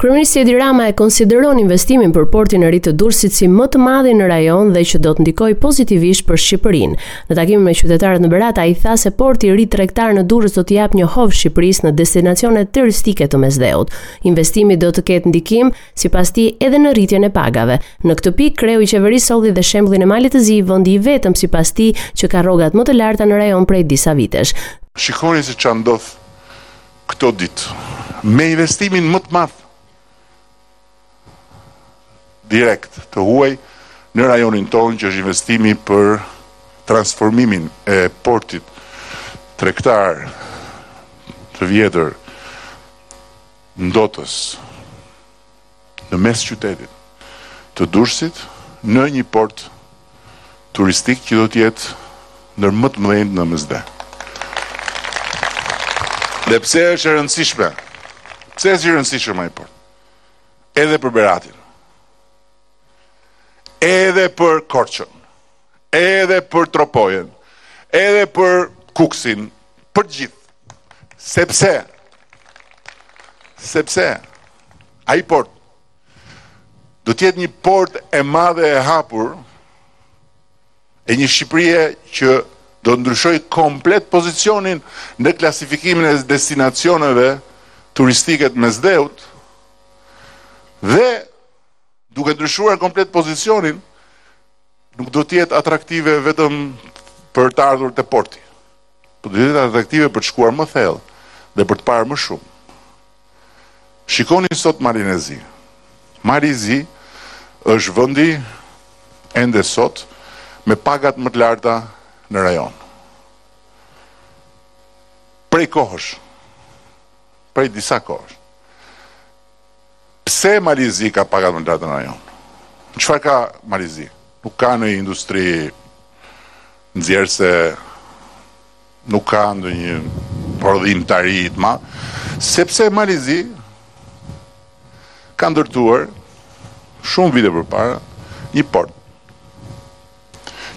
Kryeministri Edi Rama e konsideron investimin për portin e ri të Durrësit si më të madhin në rajon dhe që do të ndikojë pozitivisht për Shqipërinë. Në takimin me qytetarët në Berat, ai tha se porti i ri tregtar në Durrës do të japë një hov Shqipërisë në destinacione turistike të Mesdheut. Investimi do të ketë ndikim Sipas tij, edhe në rritjen e pagave. Në këtë pikë, kreu i qeverisë solli dhe shembullin e Malit të Zi, vendi i vetëm, sipas tij, që ka rrogat më të larta në rajon prej disa vitesh. Shikoni se ça ndodh këto ditë me investimin më të madh direkt të huaj në rajonin tonë që është investimi për transformimin e portit tregtar të vjetër ndotës, në mes qytetit të Durrësit, në një port turistik që do të jetë ndër më të mëdhenjtë në Mesdhe. Dhe pse është e rëndësishme? Pse është e rëndësishëm ai port? Edhe për Beratin. Edhe për Korçën. edhe për Tropojën, edhe për Kukësin, për gjithë. Sepse sepse ai port do të jetë një portë e madhe e hapur e një Shqipërie që do të ndryshojë komplet pozicionin në klasifikimin e destinacioneve turistike të Mesdheut dhe duke ndryshuar komplet pozicionin nuk do të jetë atraktive vetëm për të ardhur te porti. Po do të jetë atraktive për të shkuar më thellë dhe për të parë më shumë. Shikoni sot Malin e Zi. Mali i Zi është vendi ende sot me pagat më të larta në rajon. Prej kohësh, prej disa kohësh. Pse Mali i Zi ka pagat më të larta në rajon? Çfarë ka Mali i Zi? Nuk ka një industri nxjerrëse nuk ka ndonjë prodhimtari të madhe, sepse Mali i Zi ka ndërtuar shumë vite përpara një port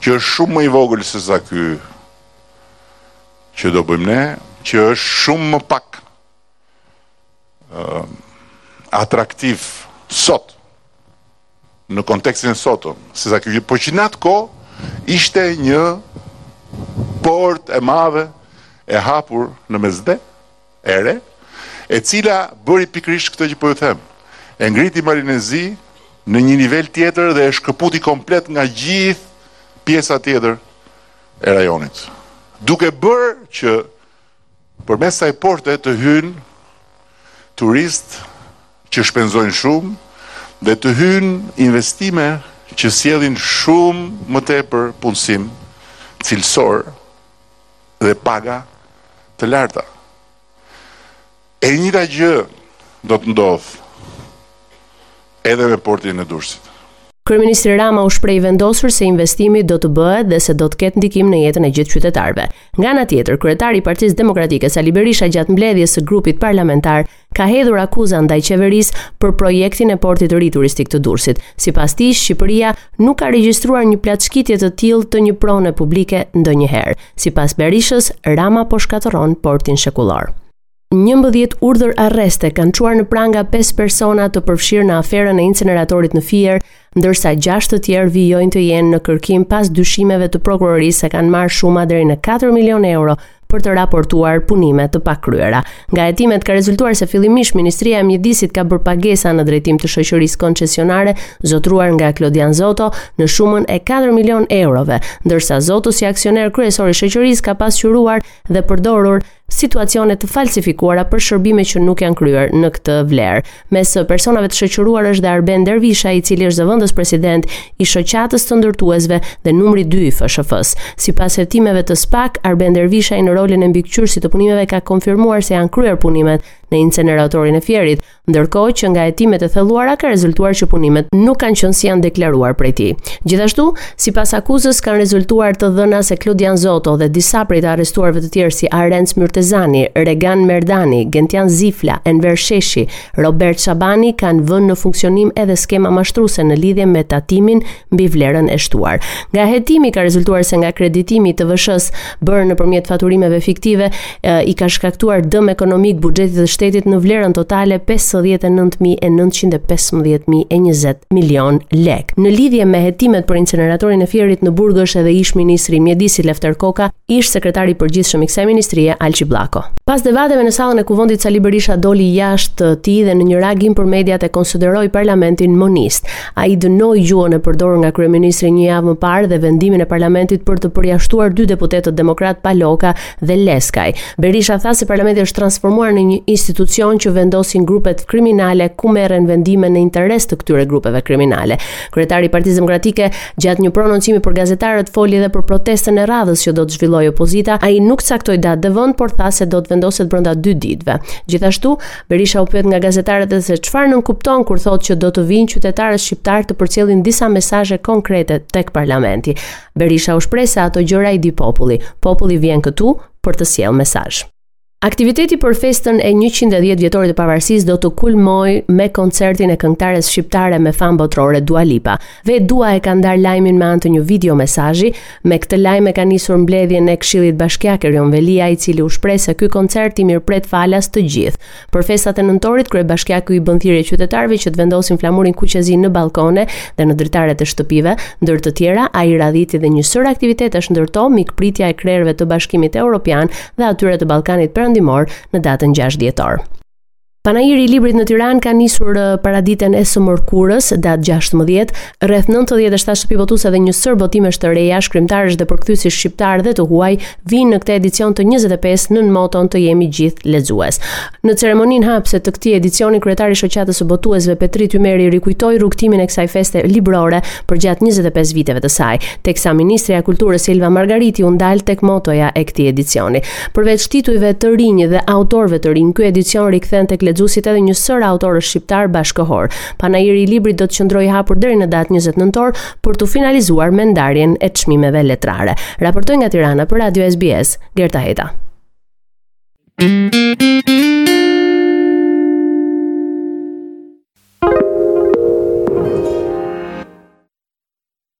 që është shumë më i vogël se sa ky që do bëjmë ne, që është shumë më pak atraktiv sot, në kontekstin e sotëm, se sa kjo, por që në atë kohë, ishte një portë e madhe e hapur në Mesdhe, e re, e cila bëri pikërisht këtë që po ju them, e ngriti Malin e Zi në një nivel tjetër dhe e shkëputi komplet nga gjithë pjesa tjetër e rajonit. Duke bërë që Përmes kësaj porte të hyjnë turistë që shpenzojnë shumë dhe të hyjnë investime që sjellin shumë më tepër punësim cilësor dhe paga të larta. E njëjta gjë do të ndodhë Edhe me portin e Durrësit. Kryeministri Rama u shpreh i vendosur se investimi do të bëhet dhe se do të ketë ndikim në jetën e gjithë qytetarëve. Nga ana tjetër, kryetari i Partisë Demokratike Sali Berisha gjatë mbledhjes së grupit parlamentar ka hedhur akuza ndaj qeverisë për projektin e portit të ri turistik të Durrësit. Sipas tij, Shqipëria nuk ka regjistruar një plaçkitje të tillë të një prone publike ndonjëherë. Sipas Berishës, Rama po shkatërron portin shekullor. 11 urdhër arreste kanë çuar në pranga 5 persona të përfshirë në aferën e inceneratorit në Fier, ndërsa 6 të tjerë vijojnë të jenë në kërkim pas dyshimeve të prokurorisë se kanë marrë shuma deri në 4 milionë euro për të raportuar punime të pakryera. Nga hetimet ka rezultuar se fillimisht Ministria e Mjedisit ka bërë pagesa në drejtim të shoqërisë koncesionare zotëruar nga Klodian Zoto në shumën e 4 milionë eurove, ndërsa Zoto si aksioner kryesor i shoqërisë ka pasqyruar dhe përdorur situacione të falsifikuara për shërbime që nuk janë kryer në këtë vlerë. Mes personave të shoqëruar është dhe Arben Dervishaj, i cili është zëvendës president i shoqatës së ndërtuesve dhe numri 2 i FSHF-së. Sipas hetimeve të SPAK, Arben Dervishaj në rolin e mbikëqyrësit të punimeve ka konfirmuar se janë kryer punimet në inceneratorin e Fierit, ndërkohë që nga hetimet e thelluara ka rezultuar që punimet nuk kanë qenë si janë deklaruar prej tij. Gjithashtu, sipas akuzës kanë rezultuar të dhëna se Klodian Zoto dhe disa prej të arrestuarve të tjerë si Arenc Myrtezaj, Regan Merdani, Gentian Zifla, Enver Sheshi, Robert Shabani kanë vënë në funksionim edhe skema mashtruese në lidhje me tatimin mbi vlerën e shtuar. Nga hetimi ka rezultuar se nga kreditimi i TVSH-së bërë nëpërmjet faturimeve fiktive i ka shkaktuar dëm ekonomik buxhetit të shtetit në vlerën totale 59915.020 milion lek. Në lidhje me hetimet për inceneratorin e Fierit në burg është edhe ish-ministri i Mjedisit Lefter Koka, ish-sekretari i përgjithshëm i kësaj ministrie Alqi Bllako. Pas debateve në sallën e Kuvendit Sali Berisha doli jashtë tij dhe në një reagim për mediat e konsideroi parlamentin monist. Ai dënoi gjuhën e përdorur nga kryeministri një javë më parë dhe vendimin e parlamentit për të përjashtuar dy deputetët demokratë Paloka dhe Leskaj. Berisha tha se parlamenti është transformuar në një institucion që vendosin grupet kriminale ku merren vendime në interes të këtyre grupeve kriminale. Kryetari i Partisë Demokratike gjatë një prononcimi për gazetarët foli edhe për protestën e radhës që do të zhvillojë opozita. Ai nuk caktoi datë dhe vend, por tha se do të vendoset brenda dy ditëve. Gjithashtu, Berisha u pyet nga gazetarët dhe se çfarë nënkupton kur thotë që do të vijnë qytetarët shqiptarë të përcjellin disa mesazhe konkrete tek parlamenti. Berisha u shpreh se ato gjëra i di populli. Populli vjen këtu për të sjellë mesazh. Aktiviteti për festën e 110 vjetorit të pavarësisë do të kulmojë me koncertin e këngëtares shqiptare me famë botërore Dua Lipa. Vetë Dua e ka ndarë lajmin me anë të një video mesazhi. Me këtë lajm e ka nisur mbledhjen e Këshillit Bashkiak Erion Veliaj, i cili u shpreh se ky koncert i mirëpret falas të gjithë. Për festat e nëntorit, kryebashkiaku i bën thirrje qytetarëve që të vendosin flamurin kuqezi në ballkone dhe në dritaret e shtëpive. Ndër të tjera, ai radhiti dhe një sërë aktivitetesh ndër to mikpritja e krerëve të Bashkimit Europian dhe atyre të Ballkanit Perëndimor në datën 6 dhjetor. Panairi i librit në Tiranë ka nisur paraditen e së mërkurës, datë 16, rreth 97 shtëpi botuse dhe një sërë botimesh të reja, shkrimtarësh dhe përkthyesish shqiptarë dhe të huaj vijnë në këtë edicion të 25 nën moton të jemi gjithë lexues. Në ceremoninë hapëse të këtij edicioni kryetari i Shoqatës së Botuesve Petrit Ymeri rikujtoi rrugëtimin e kësaj feste librore përgjatë 25 viteve të saj, teksa ministrja e Kulturës Elva Margariti u ndal tek motoja e këtij edicioni. Përveç titujve të rinj dhe autorëve të rinj, ky edicion rikthen tek lexuesit edhe një sërë autorësh shqiptarë bashkëkohorë. Panairi i librit do të qëndrojë i hapur deri në datë 20 nëntor për t'u finalizuar me ndarjen e çmimeve letrare. Raportoi nga Tirana për Radio SBS, Gerta Heta.